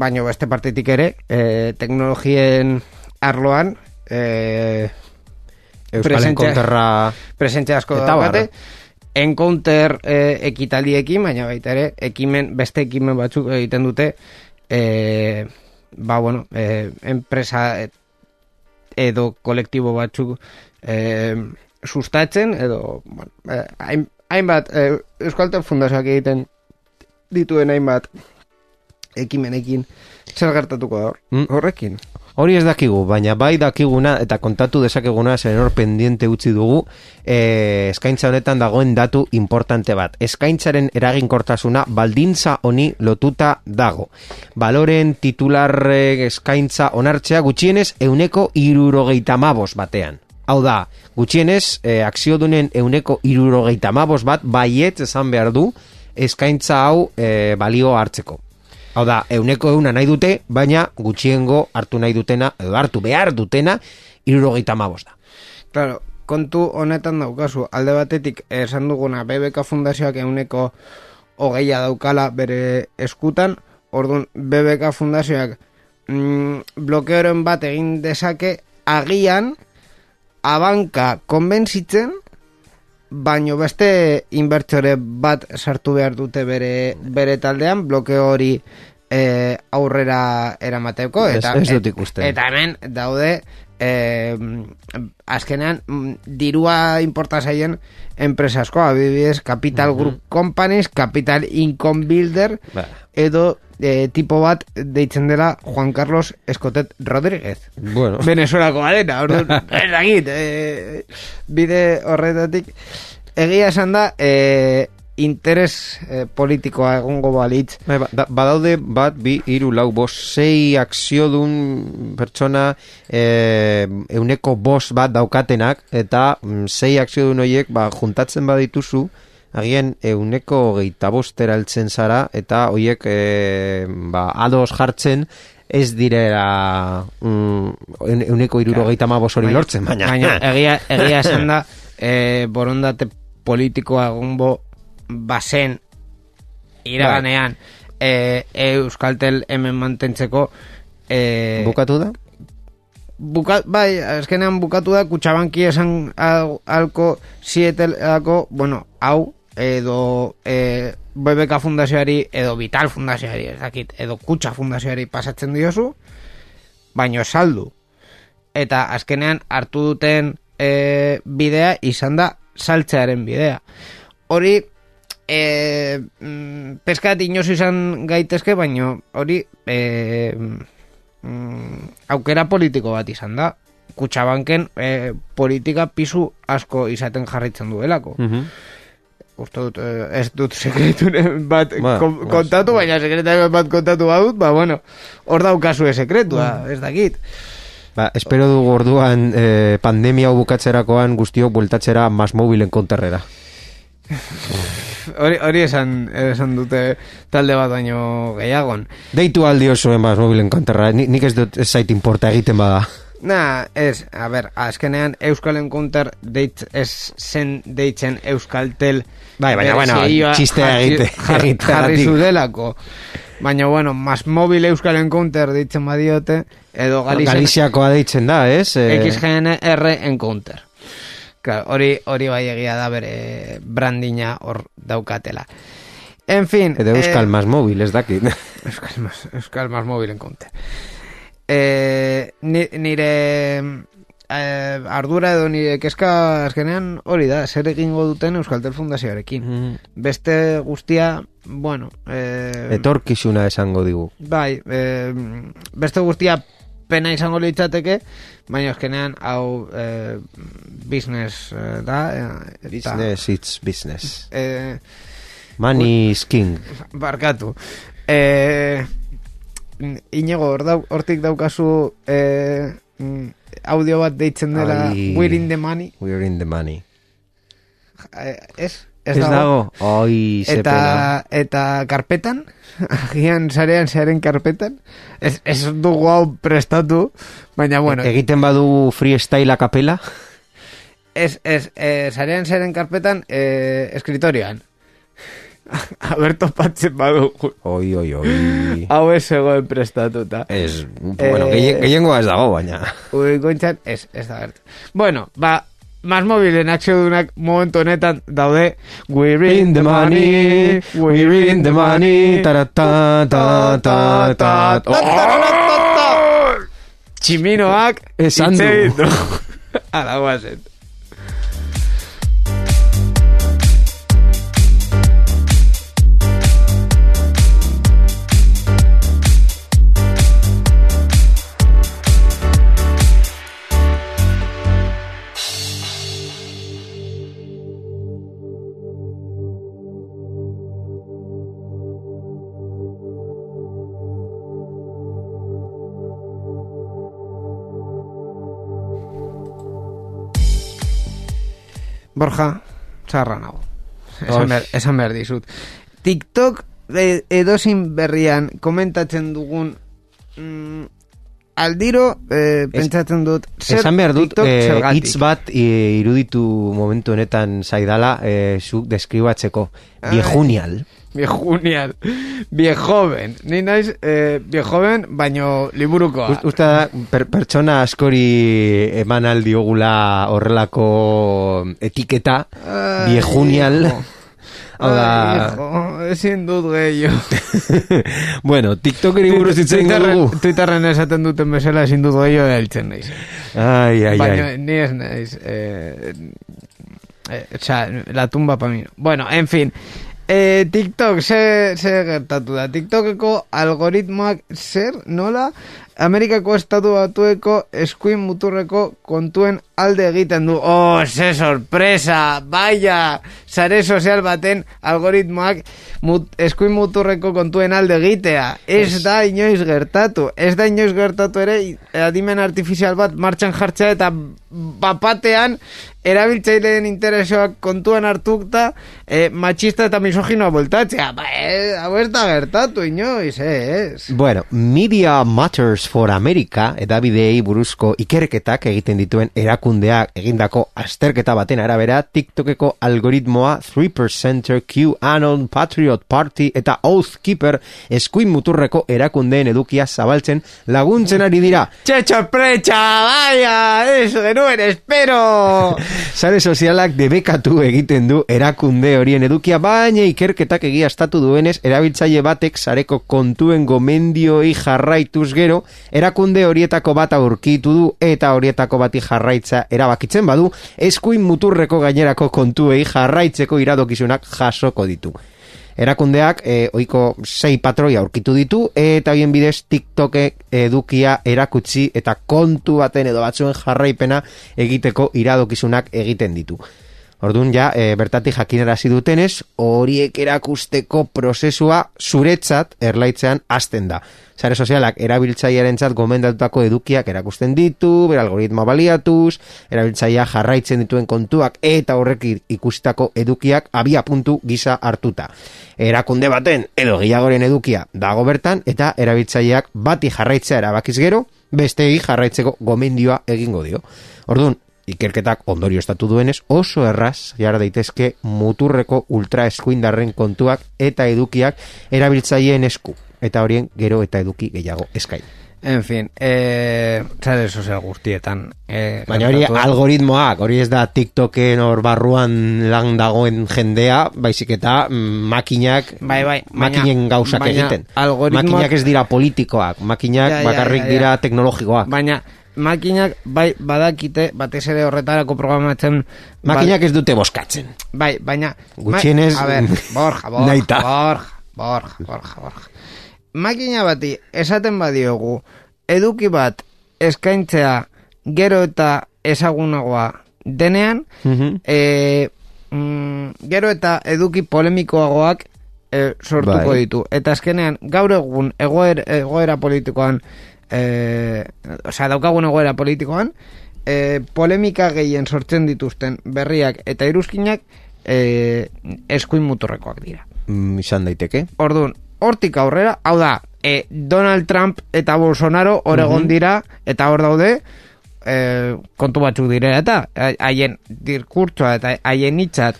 baino beste partetik ere e, teknologien arloan e, Euskal Presentzia- Enkonterra... presentzia asko daukate bar. Encounter e, ekitaldiekin baina baita ere ekimen beste ekimen batzuk egiten dute e, ba bueno e, enpresa edo kolektibo batzuk e, sustatzen edo bueno, hain, hainbat e, Euskaltel Fundazioak egiten dituen hainbat ekimenekin zer gertatuko da hor, Mm. horrekin Hori ez dakigu, baina bai dakiguna eta kontatu dezakeguna zen hor pendiente utzi dugu e, eskaintza honetan dagoen datu importante bat. Eskaintzaren eraginkortasuna baldintza honi lotuta dago. Baloren titular eh, eskaintza onartzea gutxienez euneko irurogeita mabos batean. Hau da, gutxienez, e, akziodunen euneko irurogeita mabos bat baiet esan behar du eskaintza hau e, balio hartzeko. Hau da, euneko euna nahi dute, baina gutxiengo hartu nahi dutena, edo hartu behar dutena, irurogeita mabos da. Claro, kontu honetan daukazu, alde batetik esan duguna BBK Fundazioak euneko hogeia daukala bere eskutan, orduan BBK Fundazioak mm, blokeoren bat egin dezake agian abanka konbentzitzen baino beste inbertsore bat sartu behar dute bere, bere taldean blokeo hori e, aurrera eramateko Ez- eta, ez dut ikusten. eta hemen daude e, azkenean mm, dirua importa zaien enpresa asko, adibidez Capital Group Companies, Capital Income Builder Ba. edo e, tipo bat deitzen dela Juan Carlos Escotet Rodríguez. Bueno, Venezuelako garena, orduan, ez dakit, e, bide horretatik, egia esan da, e, interes eh, politikoa egongo balitz, Bai, ba, da- badaude bat, bi, hiru, lau, bost, sei akziodun pertsona e, euneko bost bat daukatenak, eta mm, sei akziodun horiek ba, juntatzen badituzu, agian euneko geita bostera altzen zara, eta horiek e, ba, ados jartzen, ez direra mm, eun- euneko iruro geita hori lortzen, baina, baina egia, egia esan da eh, borondate politikoa egongo bazen iraganean eh, Euskaltel hemen mantentzeko eh, bukatu da? buka, bai, azkenean bukatu da kutsabanki esan al, alko zietelako, bueno, hau edo e, BBK fundazioari edo Vital fundazioari, ez dakit, edo Kutsa fundazioari pasatzen diozu, baino saldu. Eta azkenean hartu duten e, bidea izan da saltzearen bidea. Hori e, mm, peskat inoz izan gaitezke, baino hori e, mm, aukera politiko bat izan da. Kutsabanken e, politika pisu asko izaten jarritzen duelako. Mhm. Uste dut, eh, ez dut sekreturen bat Ba, kon- ba, kontatu, baina sekreturen bat kontatu badut, ba, bueno, hor daukazue sekretua, ez dakit. Ba, espero dugu orduan eh, pandemia bukatzerakoan guztiok bueltatzera mas mobilen konterrera. Hori, hori esan, esan dute talde bat baino gehiagon. Deitu aldi osoen mas mobilen konterra, Ni, nik ez dut ez zait importa egiten bada. Na, ez, a ber, azkenean Euskal Encounter deit, ez zen deitzen Euskaltel Bai, baina, bueno, txistea egite- jarri, jarri zudelako. Baina, bueno, mas mobil Euskal Encounter deitzen badiote, edo Galiziakoa deitzen da, ez? Eh, XGNR Encounter. Claro, hori, hori bai egia da bere brandina hor daukatela. En fin. Edo Euskal eh, mas mobil, ez dakit. Euskal mas, Euskal mas mobil Encounter. Eh, ni, nire eh, ardura edo nire kezka azkenean hori da, zer egingo duten Euskaltel Fundazioarekin. Mhm. Beste guztia, bueno... Eh, Etorkizuna esango digu. Bai, eh, beste guztia pena izango litzateke, baina azkenean hau eh, business eh, da. eh, eta, Business, it's business. Eh, Money is king. barkatu. Hor dau, hortik daukazu mm, audio bat deitzen dela. We're in the money. We're in the money. Eh, ez? Ez dago? Oi, ze eta, eta karpetan, agian sarean zearen karpetan, ez, ez dugu hau prestatu, baina bueno, Egiten badu freestyle kapela? ez, ez, eh, sarean zearen karpetan, eh, escritorioan. Aber topatzen badugu. Oi, oi, oi. Hau ez zegoen prestatuta. Ez, bueno, Eh, gehien- gehiengoa ez dago, baina. Ui, gointzan, ez, ez da gertu. Bueno, ba, Mas mobilen akziodunak momentu honetan daude We're in the money, we're in the money tarata, ta, ta, ta, ta. Tximinoak Esan du. Ala guazen. Borja, txarra nago. Esan behar, esan behar dizut. TikTok e, edozin berrian komentatzen dugun mm, aldiro eh, pentsatzen dut zer Esan behar dut, eh, hitz bat eh, iruditu momentu honetan zaidala, eh, zuk deskribatzeko. Viejunial. Viejunial. Viejoven. Ni naiz eh, viejoven, baino liburukoa. Ust- Uste da, per, pertsona askori eman aldiogula horrelako etiketa, viejunial. hijo. Hau da, ezin dut gehiago. bueno, TikTokeri buruz hitz egingo Twitterren, dugu. Twitterren esaten duten bezala ezin dut gehiago heltzen naiz. Ai, ai, Baina ai. ni ez naiz. Eh, eh, o sea, la tumba pa mí. no. Bueno, en fin. E, TikTok, ze, ze gertatu da? TikTokeko algoritmoak zer, nola? Amerikako estatu batueko eskuin muturreko kontuen alde egiten du. Oh, ze sorpresa! Baia! Sare sozial baten algoritmoak mut, eskuin muturreko kontuen alde egitea. Ez da inoiz gertatu. Ez da inoiz gertatu ere adimen artifizial bat martxan jartzea eta bapatean erabiltzaileen interesoak kontuan hartukta e, machista eta misoginoa voltatzea. Ba, e, hau ez da gertatu inoiz, eh, ez. Bueno, Media Matters for America edabideei buruzko ikerketak egiten dituen erakundeak egindako azterketa baten arabera TikTokeko algoritmoa 3%er QAnon Patriot Party eta Oathkeeper eskuin muturreko erakundeen edukia zabaltzen laguntzen ari dira. Txetxo pretxa, baia, ez genuen, espero. Sare sozialak debekatu egiten du erakunde horien edukia, baina ikerketak egiaztatu duenez, erabiltzaile batek sareko kontuen gomendioi jarraituz gero, erakunde horietako bat aurkitu du eta horietako bati jarraitza erabakitzen badu, eskuin muturreko gainerako kontuei jarraitzeko iradokizunak jasoko ditu. Erakundeak e, oiko sei patroi aurkitu ditu eta hoien bidez TikTokek edukia erakutsi eta kontu baten edo batzuen jarraipena egiteko iradokizunak egiten ditu. Orduan ja, e, bertatik jakinarazi dutenez, horiek erakusteko prozesua zuretzat erlaitzean hasten da. Sare sozialak erabiltzailearen txat gomendatutako edukiak erakusten ditu, ber algoritma baliatuz, erabiltzailea jarraitzen dituen kontuak eta horrek ikustako edukiak abia puntu gisa hartuta. Erakunde baten edo gehiagoren edukia dago bertan eta erabiltzaileak bati jarraitzea erabakiz gero, bestegi jarraitzeko gomendioa egingo dio. Orduan, ikerketak ondorio estatu duenez oso erraz jara daitezke muturreko ultra eskuindarren kontuak eta edukiak erabiltzaileen esku eta horien gero eta eduki gehiago eskain. En fin, eh, sare sozial guztietan. Eh, Baina hori algoritmoak, hori ez da TikToken hor barruan lan dagoen jendea, baizik eta mm, makinak, Bai, bai, baina- makinen gauzak baina egiten. algoritmoak- Makinak ez dira politikoak, makinak Ja, ja, bakarrik ja. dira teknologikoak. Baina, makinak bai badakite, batez ere horretarako programatzen... Makinak ez dute boskatzen. Bai, baina... Gutxienez- Ma, a ver, Borja, Borja, Nahita. Borja, Borja, Borja, Borja. Makina bati, esaten badiogu, eduki bat eskaintzea gero eta ezagunagoa denean, e, mm, gero eta eduki polemikoagoak e, sortuko Bai. ditu. Eta azkenean, gaur egun egoer, egoera politikoan, e, osea, daukagun egoera politikoan, e, polemika gehien sortzen dituzten berriak eta iruzkinak e, eskuin muturrekoak dira. Mm, izan daiteke. Orduan, hortik aurrera, hau da, e, Donald Trump eta Bolsonaro hor egon dira, eta hor daude, e, kontu batzuk direla eta ha- haien diskurtsoa eta haien hitzak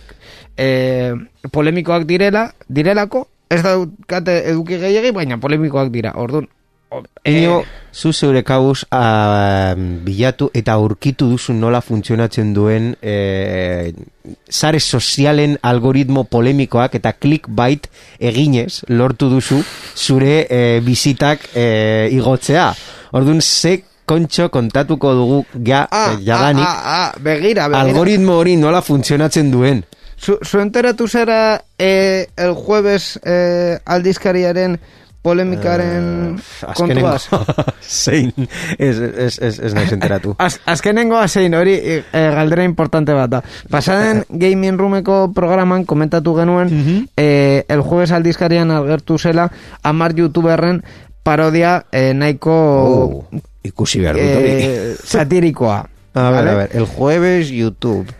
e, polemikoak direla, direlako, ez daukate eduki gehiagi, baina polemikoak dira. Orduan, o- Eno, zu zeure kabuz ah, bilatu eta aurkitu duzu nola funtzionatzen duen eh, sare sozialen algoritmo polemikoak eta clickbait eginez lortu duzu zure eh, bizitak eh, igotzea. Orduan, ze kontxo kontatuko dugu ja, Ah, eh, jadanik ah, ah, ah, begira, begira. algoritmo hori nola funtzionatzen duen. Zu, zu enteratu zara eh, el jueves eh, aldizkariaren polemikaren Eh, azkenengo kontuaz? zein ez, ez, ez, ez naiz enteratu. Az, azkenengo zein hori eh, galdera importante bat da. Pasaden Gaming Roomeko programan komentatu genuen eh, el jueves aldizkarian agertu zela amar youtuberren parodia eh, nahiko Oh, ikusi behar dut hori. eh, satirikoa. A ver, a ver, el jueves YouTube.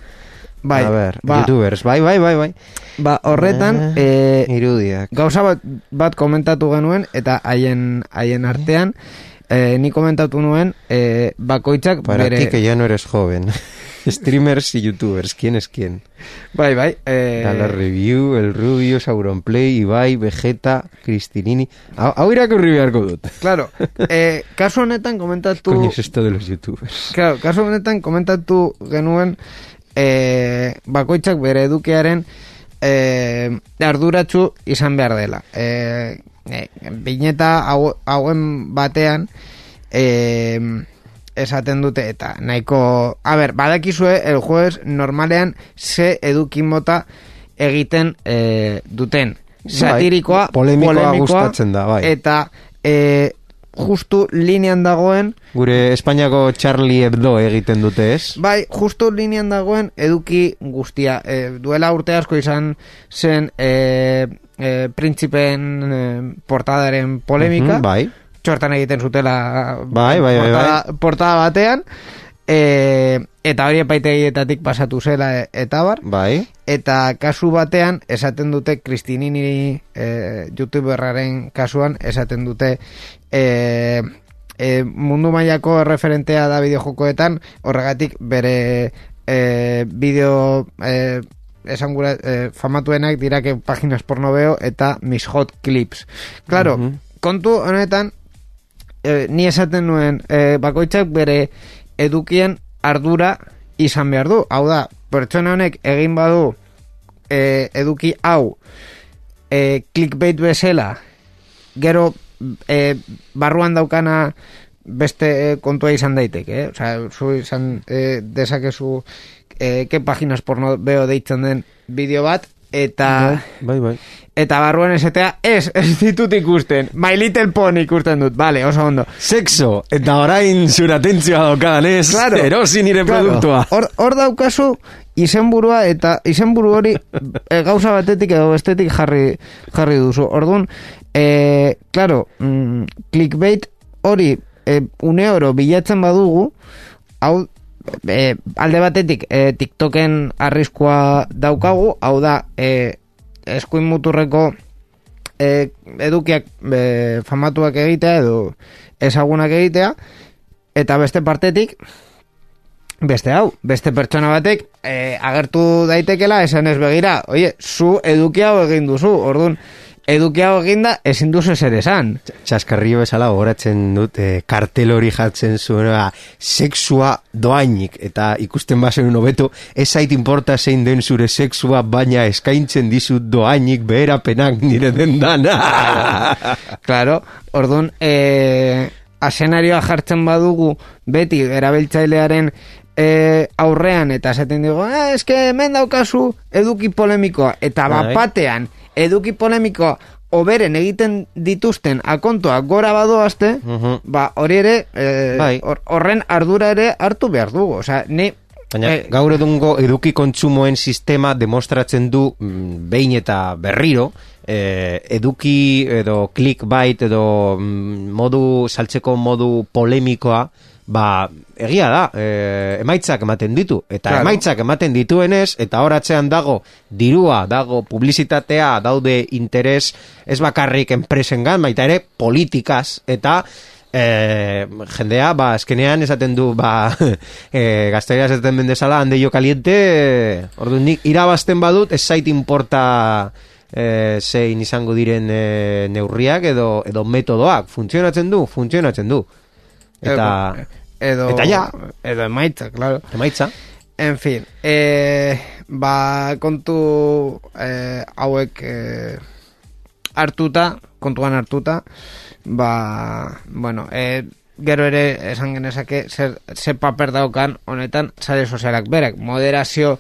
Bai, a ver, ba, youtubers, bai, bai, bai, bai. ba, horretan eh, Irudiak. gauza bat, bat komentatu genuen eta haien haien artean eh, ni komentatu nuen eh, bakoitzak Para bere ti que ya no eres joven. Streamers y youtubers, ¿quién es quién? bai bai eh, A la review, el Rubio, Sauronplay, Ibai, Vegeta, Cristinini. Hau hau irakurri beharko dut. claro eh, kasu honetan komentatu Coño es esto de los youtubers. claro, kasu honetan komentatu genuen eh, bakoitzak bere edukearen eh, arduratsu izan behar dela eh, eh, bineta hau, hauen batean eh, esaten dute eta nahiko a ber, badakizue el jueves normalean ze eduki mota egiten e, duten. Satirikoa, polemikoa gustatzen da, bai. Eta e, justu linean dagoen, Gure Espainiako Charlie Hebdo egiten dute, ez? bai, justu linean dagoen eduki guztia. E, duela urte asko izan zen e, e, printzipen e, portadaren polemika. Mhm, bai. txortan egiten zutela Bai, bai, bai, portada, portada batean e, eta hori epaitegietatik pasatu zela e, eta bar Bai. eta kasu batean esaten dute Kristinini e, youtuberraren kasuan esaten dute e, e, mundu mailako referentea da bideojokoetan horregatik bere e, bideo e, esan gura, e, famatuenak dirake paginas porno beo eta mis hot clips claro, Mhm. kontu honetan e, ni esaten nuen e, bakoitzak bere edukien ardura izan behar du. Hau da, pertsona honek egin badu e, eduki hau e, clickbait bezala gero e, barruan daukana beste e, kontua izan daiteke, eh? Osea, zu izan e, dezakezu e, ke paginas porno beo deitzen den bideo bat eta Bai, bai. eta barruan esatea ez, ez ditut ikusten My Little Pony ikusten dut, vale, oso ondo Sexo, eta orain zure atentzioa daukadan, ez? Claro. Erosi nire Claro. produktua. Hor, hor daukazu izenburua eta izenburu hori e, gauza batetik edo bestetik jarri, jarri duzu. Orduan, e, claro, mm, clickbait hori e, une oro bilatzen badugu, hau e, alde batetik e, TikToken arriskua daukagu, hau da e, eskuin muturreko e, edukiak e, famatuak egitea edo ezagunak egitea, eta beste partetik beste hau, beste pertsona batek e, agertu daitekela esan ez begira, oie, zu eduki hau egin duzu, orduan, eduki hau egin da ezin duzu zer esan. Txaskarrio bezala goratzen dut eh, kartel hori jartzen zuena sexua doainik eta ikusten bazen hobeto ez zait importa zein den zure sexua baina eskaintzen dizut doainik beherapenak nire dendana Claro, orduan, e, asenarioa jartzen badugu beti erabiltzailearen e, aurrean eta esaten digo, eh, eske hemen daukazu eduki polemikoa eta Bai. bapatean eduki polemikoa oberen egiten dituzten akontoak gora badoazte, Mhm. ba hori ere e, Bai. hor- horren ardura ere hartu behar dugu, osea, ni Baina eh, gaur edungo eduki kontsumoen sistema demostratzen du mm, behin eta berriro eh, eduki edo clickbait edo mm, modu saltzeko modu polemikoa ba egia da eh, emaitzak ematen ditu eta Claro. emaitzak ematen dituenez eta horatzean dago dirua dago publizitatea daude interes ez bakarrik enpresengan baita ere politikaz eta eh, jendea, ba, eskenean esaten du, ba, eh, gazteria esaten bendezala, hande jo kaliente, orduan nik irabazten badut, ez zait importa eh, zein izango diren eh, neurriak edo, edo metodoak, funtzionatzen du, funtzionatzen du. Eta, edo, eta ja. edo emaitza, claro. emaitza, En fin, eh, ba, kontu eh, hauek eh, hartuta, kontuan hartuta, ba, bueno, eh, gero ere esan genezake zer, zer paper daukan honetan sare sozialak berak, moderazio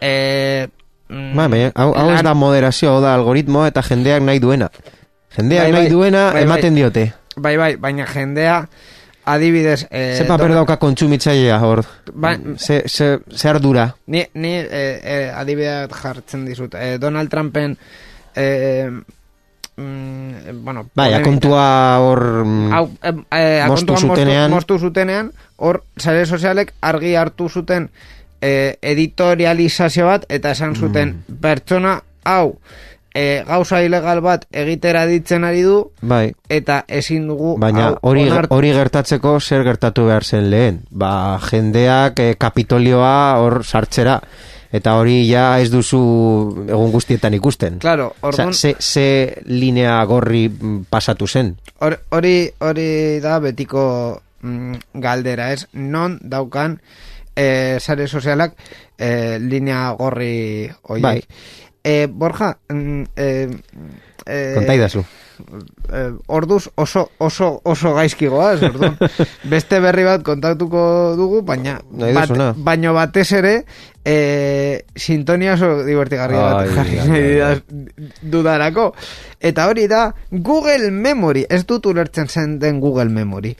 eh, mm, ba, hau, hau ez da moderazio, hau da algoritmoa eta jendeak nahi duena. Jendeak Bai, bai, nahi duena bai, bai. ematen diote. Bai, bai, baina jendea adibidez... Eh, Ze paper Donald- dauka kontsumitzailea hor? Ba- ze, ze, ze ardura? Ni, ni eh, eh, adibidea jartzen dizut. Eh, Donald Trumpen eh, mm, bueno, Bai, akontua hor... mm, eh, eh, akontuan zutenean. moztu, moztu zutenean, hor sare sozialek argi hartu zuten eh, editorializazio bat, eta esan zuten Mm. pertsona hau eh, gauza ilegal bat egitera ditzen ari du, Bai, eta ezin dugu baina hori hori gertatzeko zer gertatu behar zen lehen. Ba, jendeak eh, kapitolioa hor sartzera. Eta hori ja ez duzu egun guztietan ikusten. Claro, orduan, ze, ze linea gorri mm, pasatu zen. Hor- hori hori da betiko mm, galdera, ez? Non daukan eh, sare sozialak eh, linea gorri horiek. Bai. Eh, Borja, mm, eh, eh, Kontaidazu. eh, orduz oso, oso, oso gaizkigoaz, orduan. Beste berri bat kontatuko dugu, baina, bat, baino batez ere, eh, sintonia oso divertigarria bat jarri nahi dudarako. Eta hori da, Google Memory, ez dut ulertzen zen den Google Memory.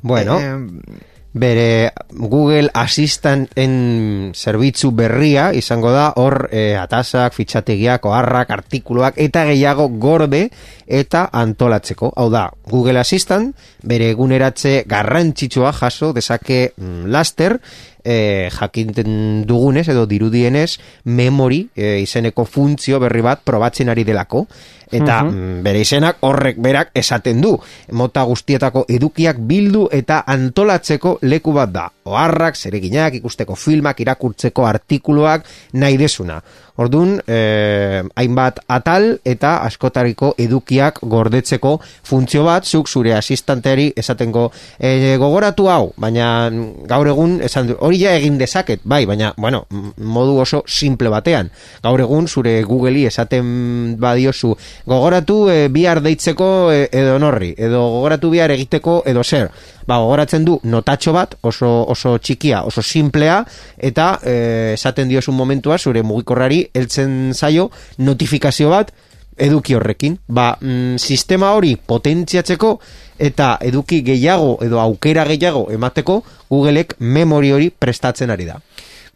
Bueno, Eh, bere Google Assistantren zerbitzu berria izango da hor e, atasak, fitxategiak, oharrak, artikuluak eta gehiago gorde eta antolatzeko. Hau da, Google Assistant bere eguneratze garrantzitsua jaso dezake mm, laster e, jakinten dugunez edo dirudienez memory e, izeneko funtzio berri bat probatzen ari delako. Eta mm, bere izenak horrek berak esaten du mota guztietako edukiak bildu eta antolatzeko leku bat da. Oharrak, zereginak, ikusteko filmak, irakurtzeko artikuluak nahi desuna Orduan, eh, hainbat atal eta askotariko edukiak gordetzeko funtzio bat, zuk zure asistanteari esatengo eh, gogoratu hau, baina gaur egun esan du, hori ja egin dezaket, bai, baina, bueno, modu oso simple batean. Gaur egun zure Google'i esaten badiozu, gogoratu eh, bihar deitzeko eh, edo norri, edo gogoratu bihar egiteko edo zer. Ba, gogoratzen du notatxo bat, oso, oso txikia, oso simplea, eta eh, esaten diozun momentua zure mugikorrari heltzen zaio notifikazio bat eduki horrekin. Ba, mm, sistema hori potentziatzeko eta eduki gehiago edo aukera gehiago emateko Googleek memory hori prestatzen ari da.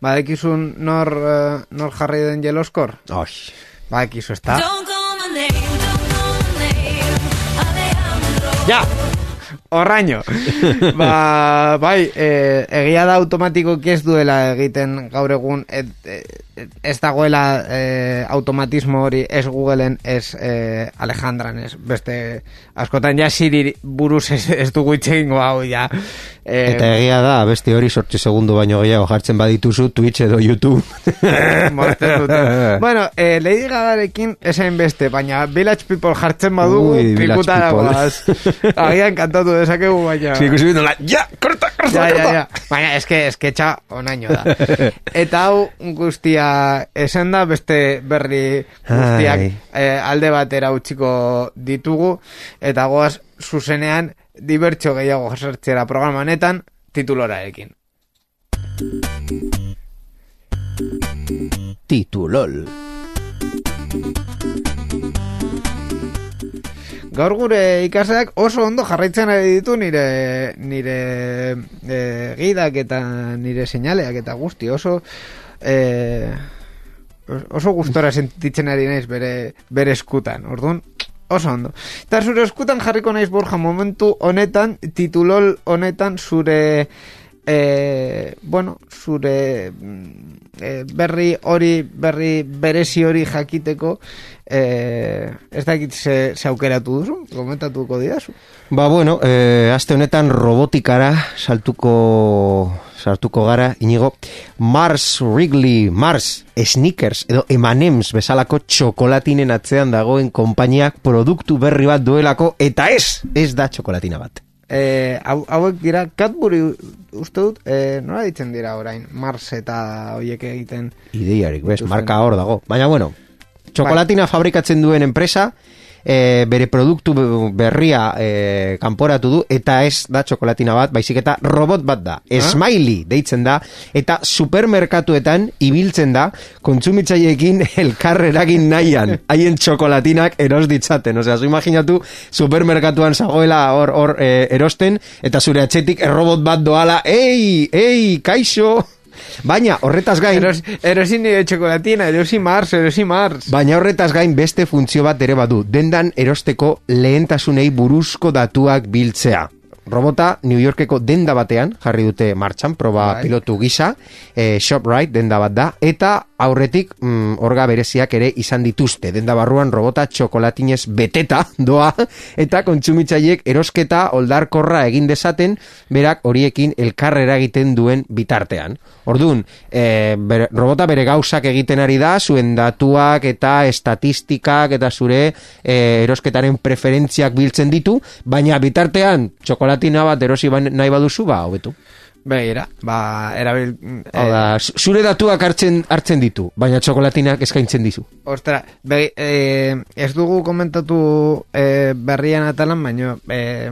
Badekizun nor, eh, nor jarri den jeloskor? Oi. Badakizu, ez da? Ja! Horraino. ba, bai, e, egia da automatikoki ez duela egiten gaur egun et, et, et, ez dagoela e, automatismo hori ez Googleen ez e, Alejandran ez beste askotan ja Siri buruz ez, ez dugu itxegingo hau ja e, Eta egia da, beste hori sortzi segundu baino gehiago jartzen badituzu Twitch edo YouTube. Bueno, eh, Lady Gagarekin esain beste, baina Village People jartzen badugu Ui, Village pikuta People. dagoaz. Agian kantatu dezakegu, baina... Sí, ikusi bindola, ja, korta, korta, Ja, ja, korta. ja. Baina, eske, eske txa onaino da. Eta hau guztia esan da, beste berri guztiak Ai. eh, alde batera utziko ditugu, eta goaz zuzenean dibertxo gehiago jasartzera programa honetan titulorarekin. Titulol. Gaur gure ikasleak oso ondo jarraitzen ari ditu nire nire e, gidak eta nire seinaleak eta guzti oso e, oso gustora sentitzen ari naiz bere, bere eskutan, orduan oso ondo. Eta zure eskutan jarriko naiz borja momentu honetan, titulol honetan zure e, bueno, zure e, berri hori, berri berezi hori jakiteko e, ez dakit ze, ze aukeratu duzu, komentatuko didazu. Ba, bueno, eh, aste honetan robotikara saltuko sartuko gara, inigo, Mars Wrigley, Mars Snickers edo Emanems bezalako txokolatinen atzean dagoen konpainiak produktu berri bat duelako, eta ez, ez da txokolatina bat. E, hau, hauek dira, Cadbury uste dut, e, nola ditzen dira orain, Mars eta hoiek egiten? Ideiarik, bez, marka hor dago. Baina, bueno, txokolatina fabrikatzen duen enpresa, e, bere produktu be- berria e, kanporatu du, eta ez da txokolatina bat, baizik eta robot bat da. Smiley deitzen da, eta supermerkatuetan ibiltzen da, kontsumitzaileekin elkar eragin nahian, haien txokolatinak eros ditzaten. Osea, zu imaginatu supermerkatuan zagoela hor, hor e, erosten, eta zure atxetik errobot bat doala, ei, ei, kaixo! Baina, horretaz gain... Eros, erosi nire txokolatina, erosi Mars, erosi Mars. Baina horretaz gain beste funtzio bat ere badu, dendan erosteko lehentasunei buruzko datuak biltzea. Robota New Yorkeko denda batean jarri dute martxan, proba Bai. pilotu gisa, e, ShopRite denda bat da, eta aurretik mm, orga bereziak ere izan dituzte. Denda barruan robota txokolatinez beteta doa, eta kontsumitzaileek erosketa oldarkorra egin dezaten, berak horiekin elkarrera egiten duen bitartean. Orduan, e, bere, robota bere gauzak egiten ari da, zuen datuak eta estatistikak eta zure e, erosketaren preferentziak biltzen ditu, baina bitartean txokolatina bat erosi ba- nahi baduzu, ba, hobetu. Begira, ba, erabil... Hau da, zu- zure datuak hartzen hartzen ditu, baina txokolatinak eskaintzen dizu. Ostra, be, eh, ez dugu komentatu eh, berrian atalan, baina eh,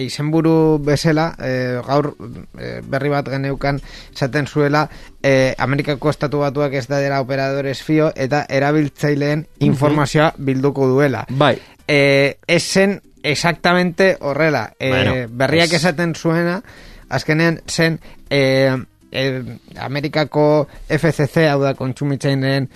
izenburu bezala, eh, gaur eh, berri bat geneukan esaten zuela eh, Amerikako estatu batuak ez da dela operadores fio eta erabiltzaileen informazioa bilduko duela. Bai. Eh, ez zen exactamente horrela. Eh, Bueno, berriak ez- esaten zuena, azkenean zen eh, eh, Amerikako FCC, hau da kontsumitzaileen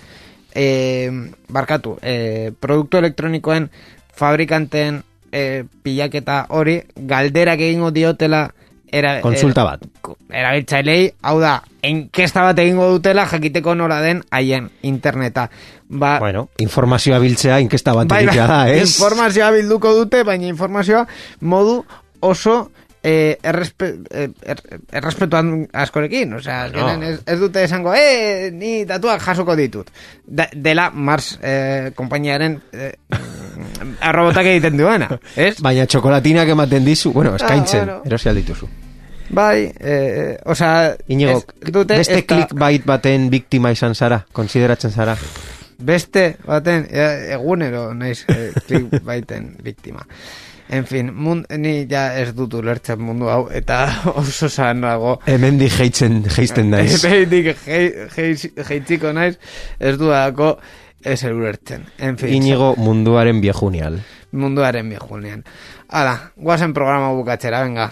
eh, barkatu, eh, produktu elektronikoen fabrikanteen eh, pilaketa hori galderak egingo diotela era, Kontsulta bat. erabiltzailei, hau da, enkesta bat egingo dutela jakiteko nola den haien interneta. Ba, Bueno, informazioa biltzea inkesta bat bai, da, bai, ez? informazioa bilduko dute, baina informazioa modu oso eh, errespe, eh, er, errespetuan askorekin, osea, azkenean ez, ez dute esango, eh, ni datuak jasoko ditut. Da, dela Mars eh, konpainiaren eh, arrobotak egiten duena, ez? Baina txokolatinak ematen dizu, bueno, eskaintzen, bueno. erosi alituzu. Bai, eh, osea, Inigo, beste ezta- clickbait baten biktima izan zara, konsideratzen zara. Beste baten e- egunero naiz e, baiten biktima. En fin, mund, ni ja ez dut ulertzen mundu hau eta oso sanoago. Hemendi jeitzen, jeisten naiz. Behitik jeitziko naiz ez duako ez ulertzen. En fin, Inigo munduaren viejunial. munduaren bijunean. Hala, guazen programa bukatzera, venga.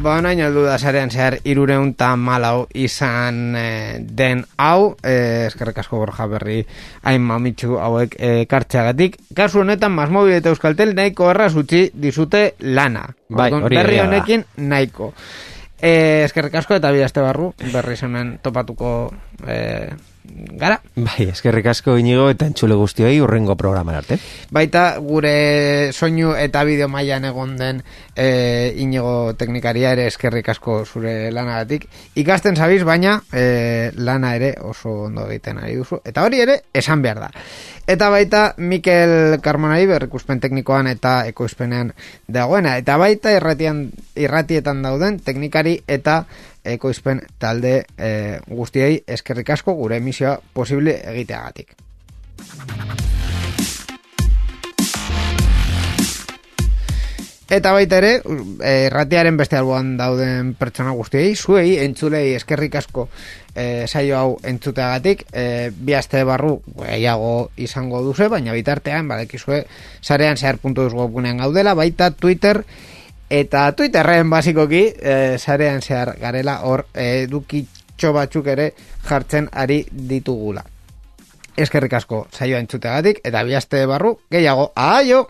Ba, nahi aldu da zarean zehar irureun eta malau izan eh, den hau, eh, eskerrik asko borja berri hain mamitsu hauek eh, kartxeagatik. Kasu honetan, Masmobil eta Euskaltel nahiko erraz utzi dizute lana. Bai, hori Berri honekin nahiko. Eh, eskerrik asko eta bidazte barru, berri hemen topatuko eh, gara. Bai, eskerrik asko inigo eta entzule guztioi urrengo programan arte. Baita gure soinu eta bideo mailan egon den e, inigo teknikaria ere eskerrik asko zure lanagatik. Ikasten zabiz, baina e, lana ere oso ondo egiten ari duzu. Eta hori ere esan behar da. Eta baita Mikel Carmonari berrikuspen teknikoan eta ekoizpenean dagoena. Eta baita irratian, irratietan dauden teknikari eta ekoizpen talde e, guztiei eskerrik asko gure emisioa posible egiteagatik. Eta baita ere, irratiaren beste alboan dauden pertsona guztiei, zuei, entzulei eskerrik asko eh, saio hau entzuteagatik, eh, bi aste barru gehiago izango duze, baina bitartean, badekizue, sarean zehar.eus webgunean gaudela, baita Twitter, eta Twitterren basikoki, eh, sarean zehar garela hor edukitxo batzuk ere jartzen ari ditugula. Eskerrik asko saioa entzuteagatik, eta bi aste barru gehiago, aio!